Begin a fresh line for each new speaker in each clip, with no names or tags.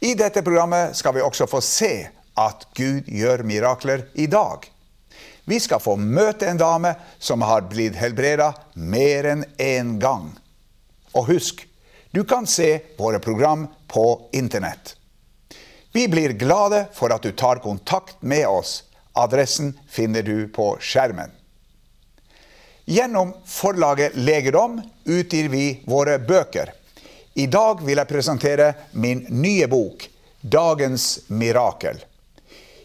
I dette programmet skal vi også få se at Gud gjør mirakler i dag. Vi skal få møte en dame som har blitt helbreda mer enn én gang. Og husk, du kan se våre program på internett. Vi blir glade for at du tar kontakt med oss. Adressen finner du på skjermen. Gjennom forlaget Legedom utgir vi våre bøker. I dag vil jeg presentere min nye bok, 'Dagens mirakel'.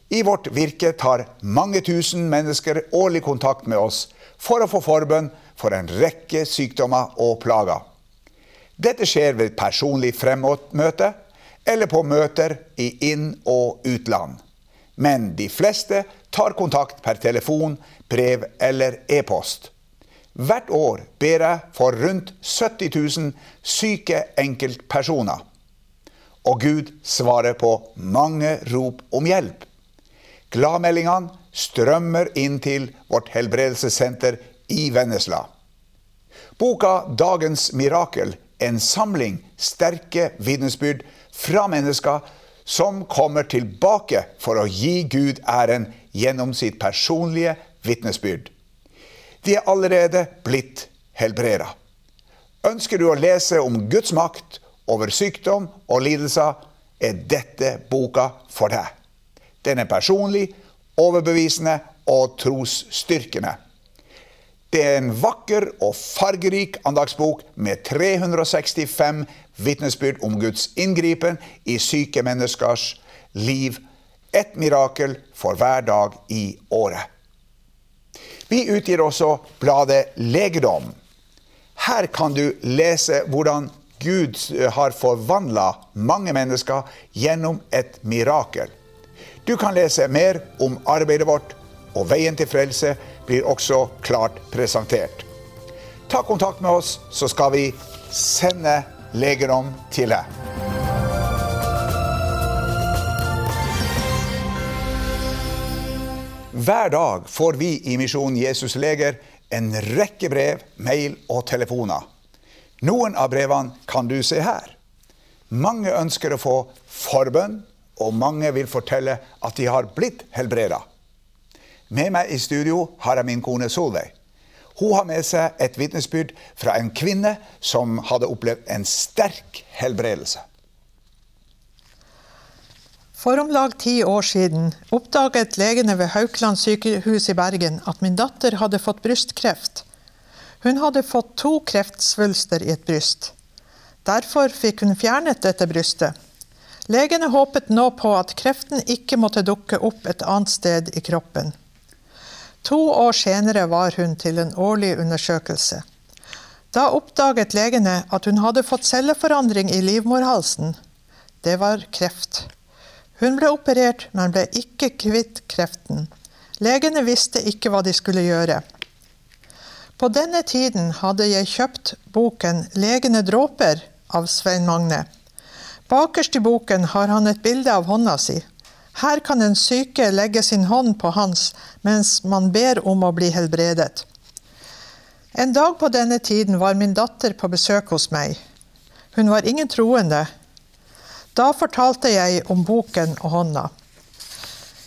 I vårt virke tar mange tusen mennesker årlig kontakt med oss for å få forbønn for en rekke sykdommer og plager. Dette skjer ved personlig fremmøte eller på møter i inn- og utland. Men de fleste tar kontakt per telefon, brev eller e-post. Hvert år ber jeg for rundt 70 000 syke enkeltpersoner. Og Gud svarer på mange rop om hjelp. Gladmeldingene strømmer inn til vårt helbredelsessenter i Vennesla. Boka 'Dagens mirakel' en samling sterke vitnesbyrd fra mennesker som kommer tilbake for å gi Gud æren gjennom sitt personlige vitnesbyrd. De er allerede blitt helbreda. Ønsker du å lese om Guds makt over sykdom og lidelser, er dette boka for deg. Den er personlig, overbevisende og trosstyrkende. Det er en vakker og fargerik andagsbok med 365 vitnesbyrd om Guds inngripen i syke menneskers liv. Et mirakel for hver dag i året. Vi utgir også bladet Legedom. Her kan du lese hvordan Gud har forvandla mange mennesker gjennom et mirakel. Du kan lese mer om arbeidet vårt, og veien til frelse blir også klart presentert. Ta kontakt med oss, så skal vi sende legedom til deg. Hver dag får vi i Misjon Jesus Leger en rekke brev, mail og telefoner. Noen av brevene kan du se her. Mange ønsker å få forbønn, og mange vil fortelle at de har blitt helbreda. Med meg i studio har jeg min kone Solveig. Hun har med seg et vitnesbyrd fra en kvinne som hadde opplevd en sterk helbredelse.
For om lag ti år siden oppdaget legene ved Haukeland sykehus i Bergen at min datter hadde fått brystkreft. Hun hadde fått to kreftsvulster i et bryst. Derfor fikk hun fjernet dette brystet. Legene håpet nå på at kreften ikke måtte dukke opp et annet sted i kroppen. To år senere var hun til en årlig undersøkelse. Da oppdaget legene at hun hadde fått celleforandring i livmorhalsen. Det var kreft. Hun ble operert, men ble ikke kvitt kreften. Legene visste ikke hva de skulle gjøre. På denne tiden hadde jeg kjøpt boken 'Legene dråper' av Svein Magne. Bakerst i boken har han et bilde av hånda si. Her kan en syke legge sin hånd på hans mens man ber om å bli helbredet. En dag på denne tiden var min datter på besøk hos meg. Hun var ingen troende, da fortalte jeg om boken og hånda.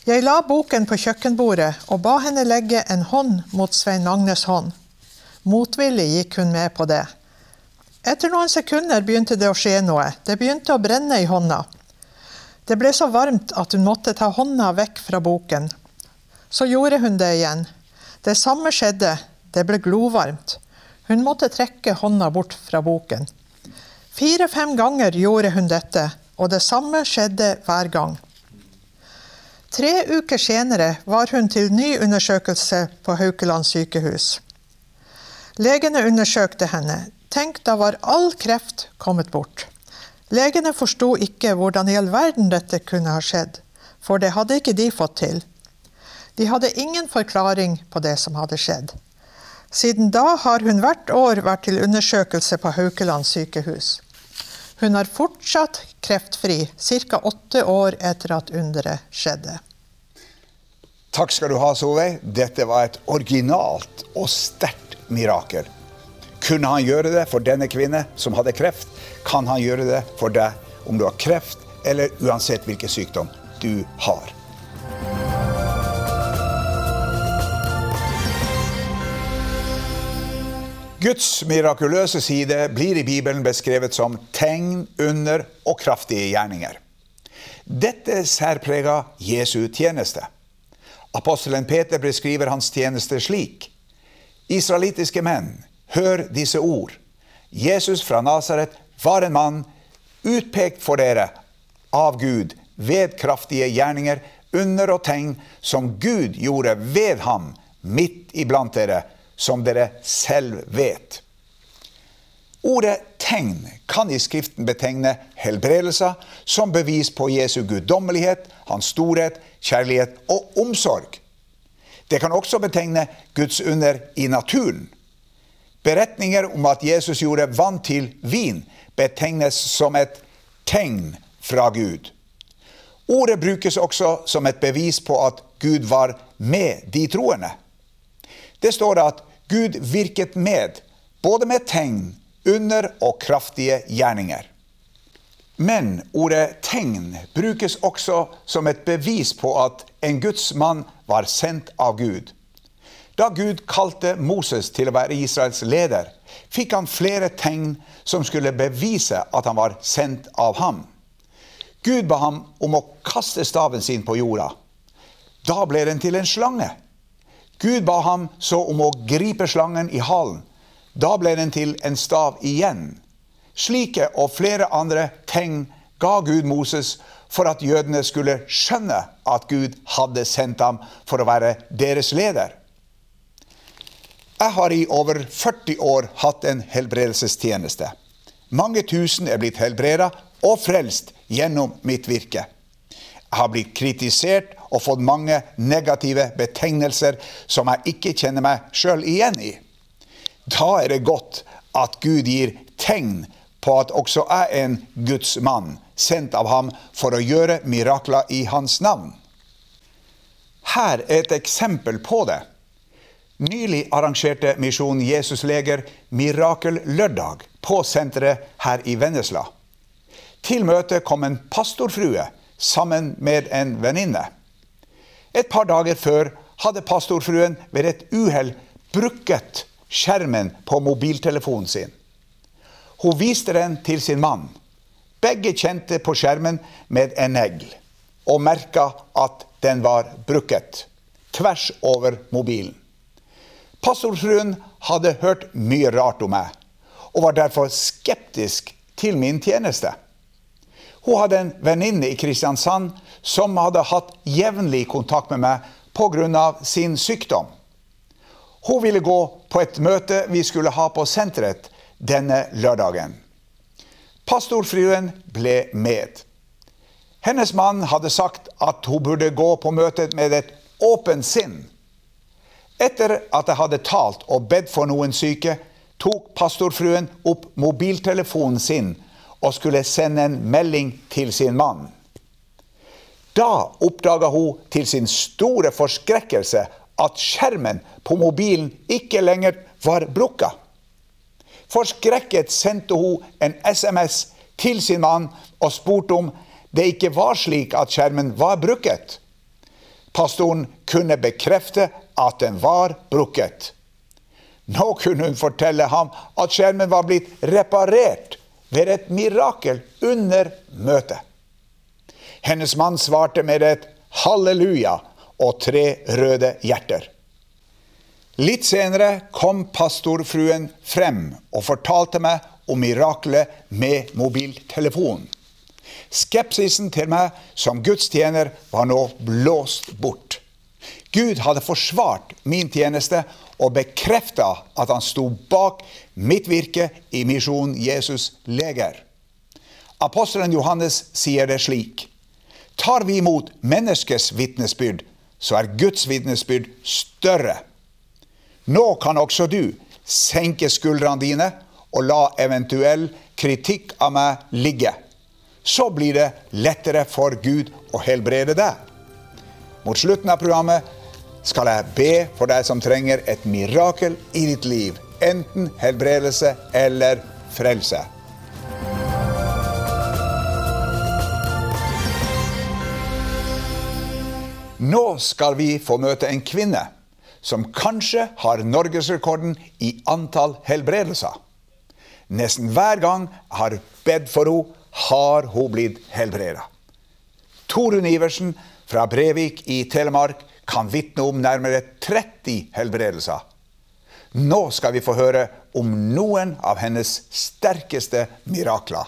Jeg la boken på kjøkkenbordet og ba henne legge en hånd mot Svein Magnes hånd. Motvillig gikk hun med på det. Etter noen sekunder begynte det å skje noe. Det begynte å brenne i hånda. Det ble så varmt at hun måtte ta hånda vekk fra boken. Så gjorde hun det igjen. Det samme skjedde, det ble glovarmt. Hun måtte trekke hånda bort fra boken. Fire-fem ganger gjorde hun dette, og det samme skjedde hver gang. Tre uker senere var hun til ny undersøkelse på Haukeland sykehus. Legene undersøkte henne. Tenk, da var all kreft kommet bort. Legene forsto ikke hvordan i all verden dette kunne ha skjedd, for det hadde ikke de fått til. De hadde ingen forklaring på det som hadde skjedd. Siden da har hun hvert år vært til undersøkelse på Haukeland sykehus. Hun er fortsatt kreftfri ca. åtte år etter at underet skjedde.
Takk skal du ha, Solveig. Dette var et originalt og sterkt mirakel. Kunne han gjøre det for denne kvinne som hadde kreft, kan han gjøre det for deg om du har kreft, eller uansett hvilken sykdom du har. Guds mirakuløse side blir i Bibelen beskrevet som tegn, under og kraftige gjerninger. Dette særprega Jesu tjeneste. Apostelen Peter beskriver hans tjeneste slik. Israelittiske menn, hør disse ord. Jesus fra Nasaret var en mann utpekt for dere av Gud ved kraftige gjerninger, under og tegn som Gud gjorde ved ham midt iblant dere, som dere selv vet. Ordet 'tegn' kan i Skriften betegne helbredelser som bevis på Jesu guddommelighet, hans storhet, kjærlighet og omsorg. Det kan også betegne Guds under i naturen. Beretninger om at Jesus gjorde vann til vin, betegnes som et tegn fra Gud. Ordet brukes også som et bevis på at Gud var med de troende. Det står at Gud virket med, både med tegn, under og kraftige gjerninger. Men ordet tegn brukes også som et bevis på at en Guds mann var sendt av Gud. Da Gud kalte Moses til å være Israels leder, fikk han flere tegn som skulle bevise at han var sendt av ham. Gud ba ham om å kaste staven sin på jorda. Da ble den til en slange. Gud ba ham så om å gripe slangen i halen. Da ble den til en stav igjen. Slike og flere andre tegn ga Gud Moses for at jødene skulle skjønne at Gud hadde sendt ham for å være deres leder. Jeg har i over 40 år hatt en helbredelsestjeneste. Mange tusen er blitt helbreda og frelst gjennom mitt virke. Jeg har blitt kritisert og fått mange negative betegnelser som jeg ikke kjenner meg sjøl igjen i. Da er det godt at Gud gir tegn på at også jeg er en Guds mann, sendt av ham for å gjøre mirakler i hans navn. Her er et eksempel på det. Nylig arrangerte Misjon Jesusleger Mirakellørdag på senteret her i Vennesla. Til møtet kom en pastorfrue sammen med en venninne. Et par dager før hadde pastorfruen ved et uhell brukket skjermen på mobiltelefonen sin. Hun viste den til sin mann. Begge kjente på skjermen med en negl og merka at den var brukket tvers over mobilen. Pastorfruen hadde hørt mye rart om meg, og var derfor skeptisk til min tjeneste. Hun hadde en venninne i Kristiansand som hadde hatt jevnlig kontakt med meg pga. sin sykdom. Hun ville gå på et møte vi skulle ha på senteret denne lørdagen. Pastorfruen ble med. Hennes mann hadde sagt at hun burde gå på møtet med et åpent sinn. Etter at jeg hadde talt og bedt for noen syke, tok pastorfruen opp mobiltelefonen sin og skulle sende en melding til sin mann. Da oppdaga hun til sin store forskrekkelse at skjermen på mobilen ikke lenger var brukka. Forskrekket sendte hun en SMS til sin mann og spurte om det ikke var slik at skjermen var brukket. Pastoren kunne bekrefte at den var brukket. Nå kunne hun fortelle ham at skjermen var blitt reparert ved et mirakel under møtet. Hennes mann svarte med et halleluja og tre røde hjerter. Litt senere kom pastorfruen frem og fortalte meg om miraklet med mobiltelefon. Skepsisen til meg som gudstjener var nå blåst bort. Gud hadde forsvart min tjeneste og bekrefta at han sto bak mitt virke i Misjon Jesus leger. Apostelen Johannes sier det slik. Tar vi imot menneskets vitnesbyrd, så er Guds vitnesbyrd større. Nå kan også du senke skuldrene dine og la eventuell kritikk av meg ligge. Så blir det lettere for Gud å helbrede deg. Mot slutten av programmet skal jeg be for deg som trenger et mirakel i ditt liv. Enten helbredelse eller frelse. Nå skal vi få møte en kvinne som kanskje har norgesrekorden i antall helbredelser. Nesten hver gang jeg har bedt for henne, har hun blitt helbreda. Torunn Iversen fra Brevik i Telemark kan vitne om nærmere 30 helbredelser. Nå skal vi få høre om noen av hennes sterkeste mirakler.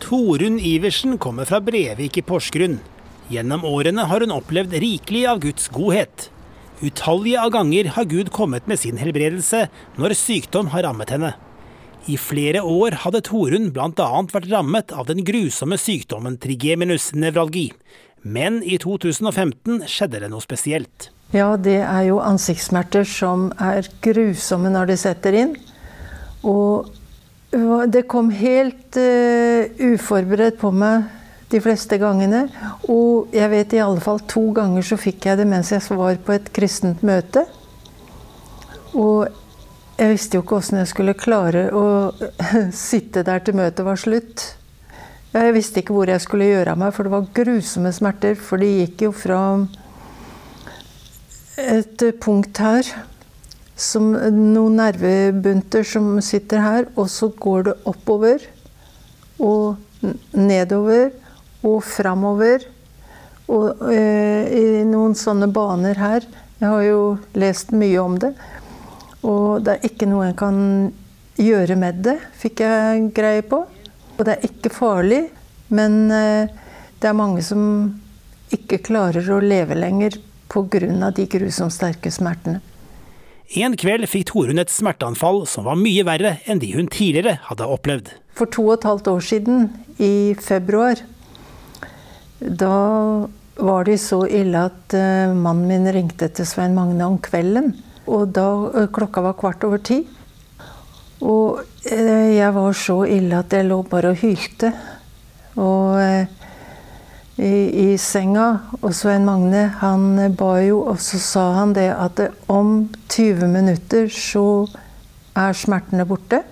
Torunn Iversen kommer fra Brevik i Porsgrunn. Gjennom årene har hun opplevd rikelig av Guds godhet. Utallige av ganger har Gud kommet med sin helbredelse når sykdom har rammet henne. I flere år hadde Torunn bl.a. vært rammet av den grusomme sykdommen trigeminus nevralgi, men i 2015 skjedde det noe spesielt.
Ja, det er jo ansiktssmerter som er grusomme når de setter inn. Og det kom helt uh, uforberedt på meg de fleste gangene. Og jeg vet i alle fall to ganger så fikk jeg det mens jeg var på et kristent møte. Og jeg visste jo ikke åssen jeg skulle klare å sitte der til møtet var slutt. Jeg visste ikke hvor jeg skulle gjøre av meg, for det var grusomme smerter. For det gikk jo fra et punkt her, som noen nervebunter som sitter her, og så går det oppover og nedover og framover. Og eh, i noen sånne baner her. Jeg har jo lest mye om det. Og det er ikke noe en kan gjøre med det, fikk jeg greie på. Og det er ikke farlig, men eh, det er mange som ikke klarer å leve lenger pga. de grusomt sterke smertene.
En kveld fikk Torunn et smerteanfall som var mye verre enn de hun tidligere hadde opplevd.
For to og et halvt år siden, i februar, da var det så ille at uh, mannen min ringte til Svein Magne om kvelden. Og da uh, klokka var kvart over ti. Og uh, jeg var så ille at jeg lå bare og hylte. Og i, i, senga. Og Svein Magne han ba jo, og så sa han det at om 20 minutter så er smertene borte.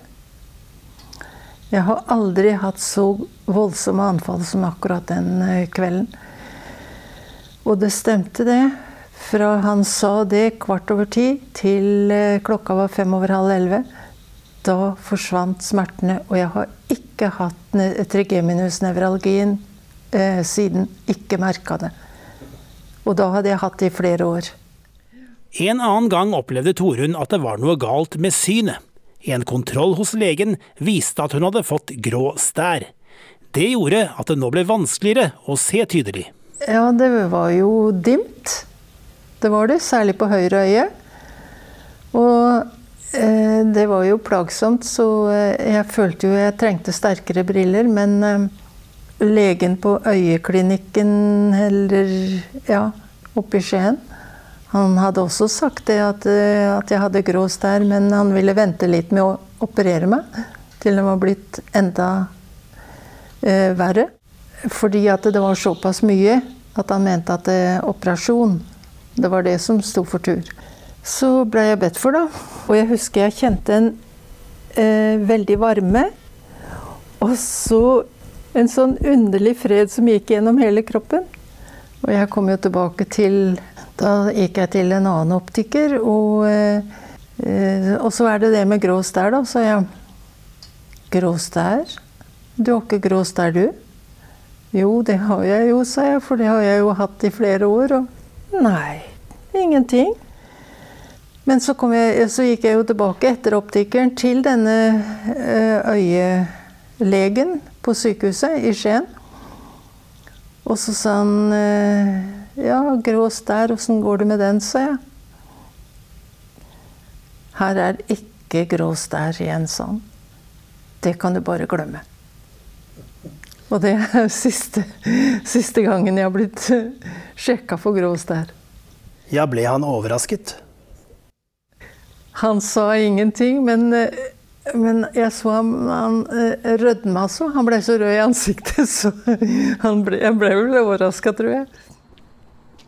Jeg har aldri hatt så voldsomme anfall som akkurat den eh, kvelden. Og det stemte, det. Fra han sa det kvart over ti til eh, klokka var fem over halv elleve. Da forsvant smertene, og jeg har ikke hatt trigeminusnevralgien eh, siden. Ikke merka det. Og da hadde jeg hatt det i flere år.
En annen gang opplevde Torunn at det var noe galt med synet. En kontroll hos legen viste at hun hadde fått grå stær. Det gjorde at det nå ble vanskeligere å se tydelig.
Ja, det var jo dimt. Det var det, særlig på høyre øye. Og eh, det var jo plagsomt, så eh, jeg følte jo jeg trengte sterkere briller. Men eh, legen på øyeklinikken, eller ja, oppe i Skien, han hadde også sagt det at, eh, at, jeg hadde grå stær, men han ville vente litt med å operere meg til det var blitt enda eh, verre. Fordi at det var såpass mye at han mente at eh, operasjon, det var det som sto for tur. Så ble jeg bedt for, da. Og jeg husker jeg kjente en eh, veldig varme. Og så en sånn underlig fred som gikk gjennom hele kroppen. Og jeg kom jo tilbake til da gikk jeg til en annen optiker, og, eh, og så er det det med grå stær, da. Så jeg Grå stær? Du har ikke grå stær, du? Jo, det har jeg jo, sa jeg, for det har jeg jo hatt i flere år. Og nei, ingenting. Men så, jeg, så gikk jeg jo tilbake etter optikeren til denne eh, øyelegen på sykehuset i Skien. Og så sa han eh, Ja, grå stær, åssen går det med den, sa jeg. Her er ikke grå stær igjen, sånn. Det kan du bare glemme. Og det er siste, siste gangen jeg har blitt sjekka for grå stær.
Ja, ble han overrasket?
Han sa ingenting, men, men jeg så ham Han eh, rødma så. Han ble så rød i ansiktet, så ble, jeg ble vel overraska, tror jeg.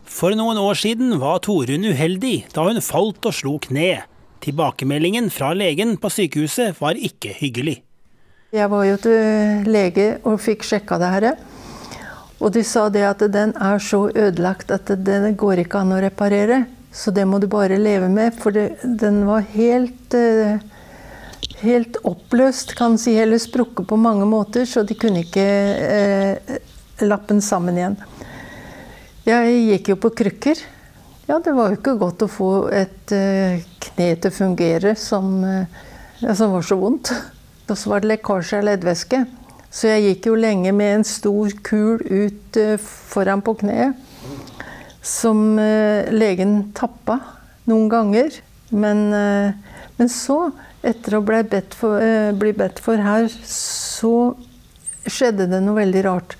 For noen år siden var Torunn uheldig da hun falt og slo kne. Tilbakemeldingen fra legen på sykehuset var ikke hyggelig.
Jeg var jo til lege og fikk sjekka det her. Og de sa det at den er så ødelagt at den går ikke an å reparere. Så det må du bare leve med, for det, den var helt eh, helt oppløst, kan si, eller sprukket på mange måter, så de kunne ikke eh, lappe den sammen igjen. Jeg gikk jo på krykker. Ja, det var jo ikke godt å få et eh, kne til å fungere som, eh, som var så vondt. Og så var det lekkasje av leddvæske. Så jeg gikk jo lenge med en stor kul ut uh, foran på kneet. Som legen tappa noen ganger. Men, men så, etter å bli bedt, for, bli bedt for her, så skjedde det noe veldig rart.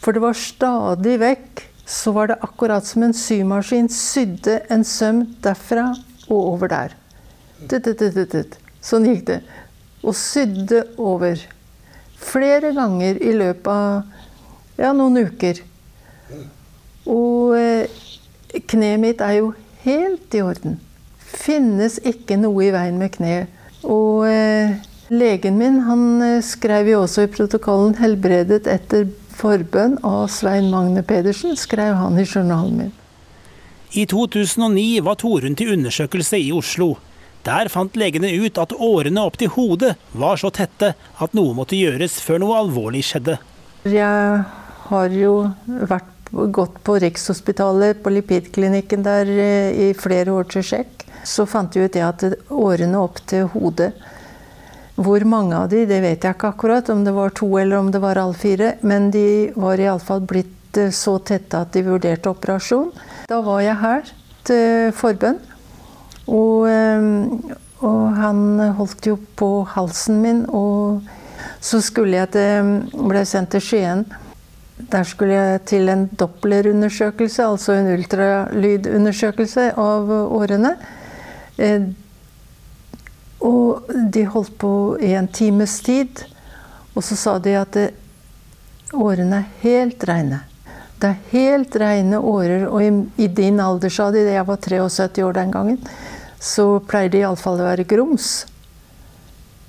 For det var stadig vekk så var det akkurat som en symaskin sydde en søm derfra og over der. Sånn gikk det og sydde over. Flere ganger i løpet av ja, noen uker. Og eh, kneet mitt er jo helt i orden. Finnes ikke noe i veien med kneet. Og eh, legen min han eh, skrev jo også i protokollen 'helbredet etter forbønn' av Svein Magne Pedersen, skrev han i journalen min.
I 2009 var Torunn til undersøkelse i Oslo. Der fant legene ut at årene opp til hodet var så tette at noe måtte gjøres før noe alvorlig skjedde.
Jeg har jo vært, gått på Rikshospitalet, på lipidklinikken der eh, i flere år til sjekk. Så fant jeg ut det at årene opp til hodet Hvor mange av de, det vet jeg ikke akkurat, om det var to eller om det var alle fire. Men de var iallfall blitt eh, så tette at de vurderte operasjon. Da var jeg her til forbønn. Og, ehm, og, han holdt jo på halsen min, og så skulle jeg til ble sendt til Skien. Der skulle jeg til en Doppler-undersøkelse, altså en ultralydundersøkelse av årene. Og de holdt på i en times tid. Og så sa de at årene er helt reine. Det er helt reine årer. Og i, i din alder, sa de, jeg var 73 år den gangen, så pleier det iallfall å være grums.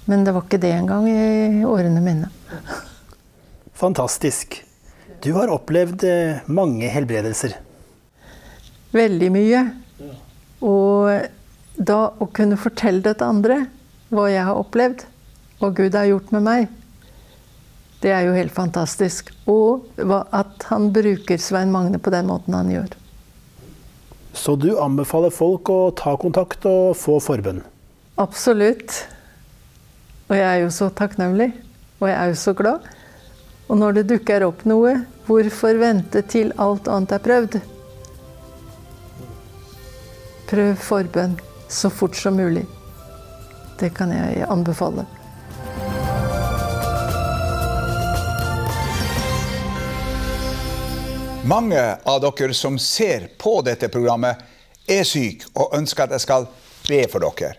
Men det var ikke det engang i årene mine.
Fantastisk. Du har opplevd eh, mange helbredelser.
Veldig mye. Og da å kunne fortelle det til andre hva jeg har opplevd, hva Gud har gjort med meg, det er jo helt fantastisk. Og at han bruker Svein Magne på den måten han gjør.
Så du anbefaler folk å ta kontakt og få forbønn?
Absolutt. Og jeg er jo så takknemlig. Og jeg er jo så glad. Og når det dukker opp noe, hvorfor vente til alt annet er prøvd? Prøv forbønn så fort som mulig. Det kan jeg anbefale.
Mange av dere som ser på dette programmet, er syke og ønsker at jeg skal be for dere.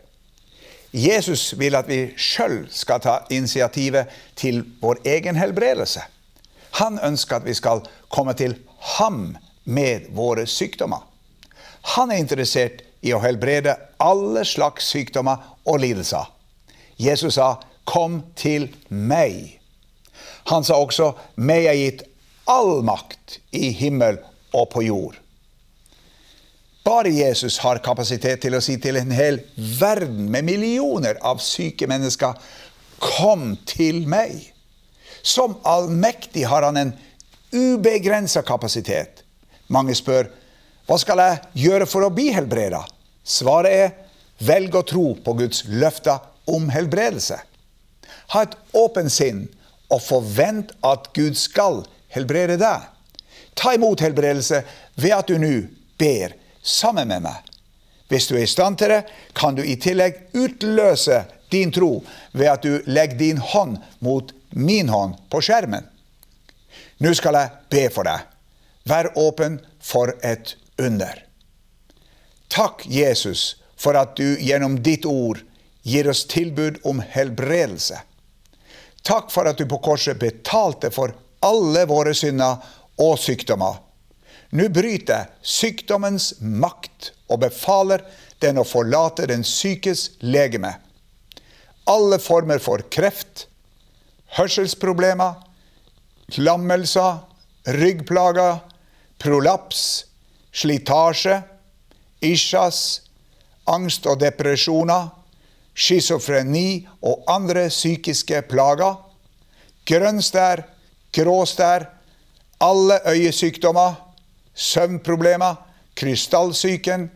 Jesus vil at vi sjøl skal ta initiativet til vår egen helbredelse. Han ønsker at vi skal komme til ham med våre sykdommer. Han er interessert i å helbrede alle slags sykdommer og lidelser. Jesus sa 'Kom til meg'. Han sa også 'Meg er gitt all makt i himmel og på jord. Bare Jesus har kapasitet til å si til en hel verden med millioner av syke mennesker Kom til meg. Som allmektig har han en ubegrensa kapasitet. Mange spør hva skal jeg gjøre for å bli helbreda? Svaret er velg å tro på Guds løfter om helbredelse. Ha et åpent sinn og forvent at Gud skal helbrede deg. Ta imot helbredelse ved at du nå ber sammen med meg. Hvis du er i stand til det, kan du i tillegg utløse din tro ved at du legger din hånd mot min hånd på skjermen. Nå skal jeg be for deg. Vær åpen for et under. Takk, Jesus, for at du gjennom ditt ord gir oss tilbud om helbredelse. Takk for at du på korset betalte for alle våre synder og sykdommer. Nå bryter sykdommens makt og befaler den å forlate den sykes legeme. Alle former for kreft, hørselsproblemer, lammelser, ryggplager, prolaps, slitasje, isjas, angst og depresjoner, schizofreni og andre psykiske plager, grønnstær, gråstær, alle øyesykdommer, søvnproblemer, krystallsyken,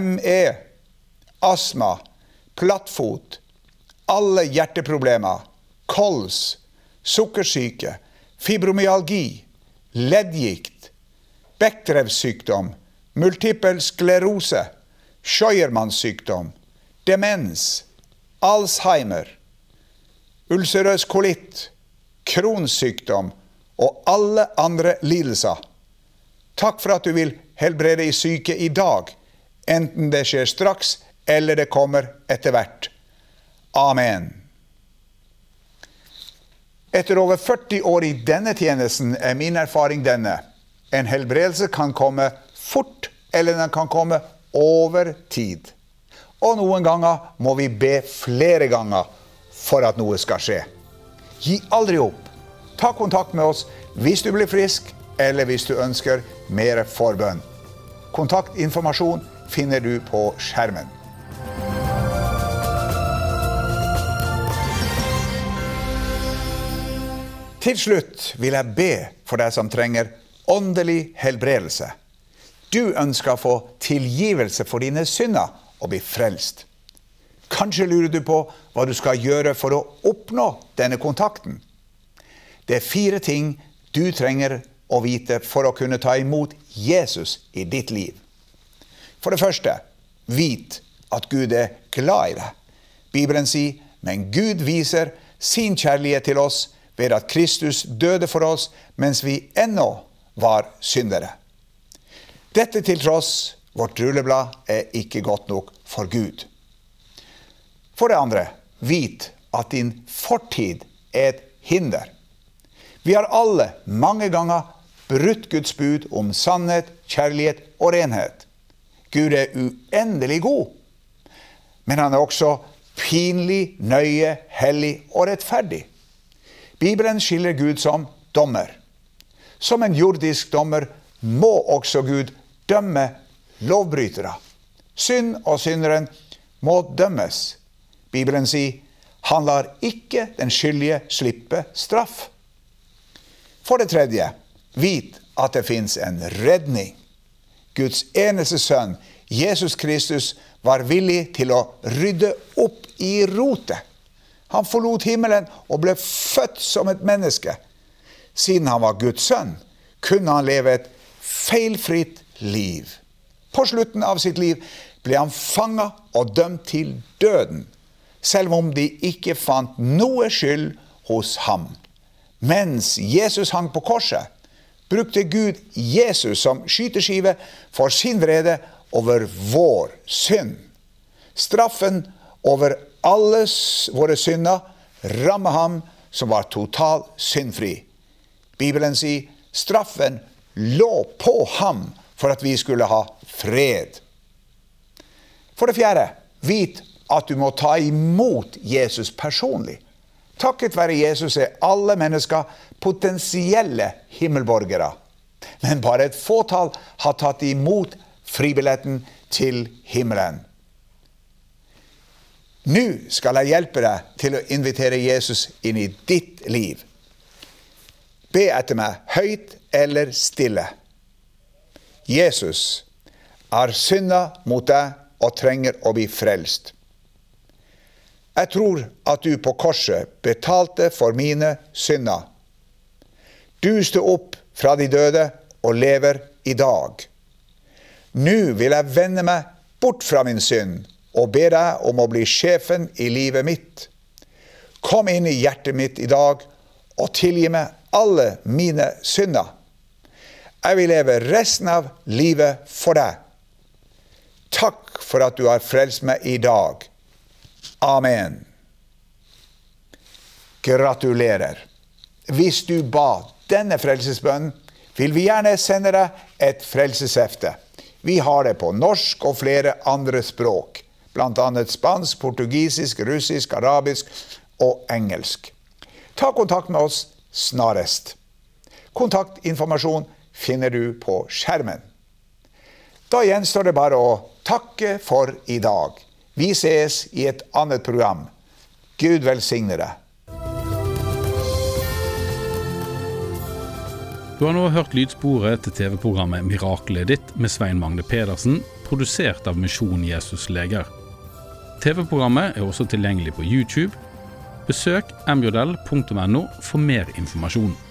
ME, astma, plattfot, alle hjerteproblemer, kols, sukkersyke, fibromyalgi, leddgikt, Bechdrevs multipel sklerose, Scheuermanns sykdom, demens, Alzheimer, ulcerøs kolitt, Crohns sykdom og alle andre lidelser. Takk for at du vil helbrede i syke i dag, enten det skjer straks eller det kommer etter hvert. Amen. Etter over 40 år i denne tjenesten er min erfaring denne. En helbredelse kan komme fort, eller den kan komme over tid. Og noen ganger må vi be flere ganger for at noe skal skje. Gi aldri opp. Ta kontakt med oss hvis du blir frisk, eller hvis du ønsker mer forbønn. Kontaktinformasjon finner du på skjermen. Til slutt vil jeg be for deg som trenger åndelig helbredelse. Du ønsker å få tilgivelse for dine synder og bli frelst. Kanskje lurer du på hva du skal gjøre for å oppnå denne kontakten. Det er fire ting du trenger å vite for å kunne ta imot Jesus i ditt liv. For det første, vit at Gud er glad i deg. Bibelen sier, men Gud viser sin kjærlighet til oss ved at Kristus døde for oss mens vi ennå var syndere. Dette til tross, vårt rulleblad er ikke godt nok for Gud. For det andre, vit at din fortid er et hinder. Vi har alle mange ganger brutt Guds bud om sannhet, kjærlighet og renhet. Gud er uendelig god, men han er også pinlig, nøye, hellig og rettferdig. Bibelen skiller Gud som dommer. Som en jordisk dommer må også Gud dømme lovbrytere. Synd og synderen må dømmes. Bibelen sier han lar ikke den skyldige slippe straff. For det tredje, vit at det fins en redning. Guds eneste sønn, Jesus Kristus, var villig til å rydde opp i rotet. Han forlot himmelen og ble født som et menneske. Siden han var Guds sønn, kunne han leve et feilfritt liv. På slutten av sitt liv ble han fanga og dømt til døden, selv om de ikke fant noe skyld hos ham. Mens Jesus hang på korset, brukte Gud Jesus som skyteskive for sin vrede over vår synd. Straffen over alle våre synder rammer ham som var totalt syndfri. Bibelen sier straffen lå på ham for at vi skulle ha fred. For det fjerde, vit at du må ta imot Jesus personlig. Takket være Jesus er alle mennesker potensielle himmelborgere. Men bare et fåtall har tatt imot fribilletten til himmelen. Nå skal jeg hjelpe deg til å invitere Jesus inn i ditt liv. Be etter meg høyt eller stille. Jesus har synda mot deg og trenger å bli frelst. Jeg tror at du på korset betalte for mine synder. Du sto opp fra de døde og lever i dag. Nå vil jeg vende meg bort fra min synd og be deg om å bli sjefen i livet mitt. Kom inn i hjertet mitt i dag og tilgi meg alle mine synder. Jeg vil leve resten av livet for deg. Takk for at du har frelst meg i dag. Amen. Gratulerer. Hvis du ba denne frelsesbønnen, vil vi gjerne sende deg et frelseshefte. Vi har det på norsk og flere andre språk, bl.a. spansk, portugisisk, russisk, arabisk og engelsk. Ta kontakt med oss snarest. Kontaktinformasjon finner du på skjermen. Da gjenstår det bare å takke for i dag. Vi ses i et annet program. Gud velsigne deg.
Du har nå hørt lydsporet til TV-programmet 'Miraklet ditt' med Svein Magne Pedersen, produsert av Misjon Jesus Leger. TV-programmet er også tilgjengelig på YouTube. Besøk mjl.no for mer informasjon.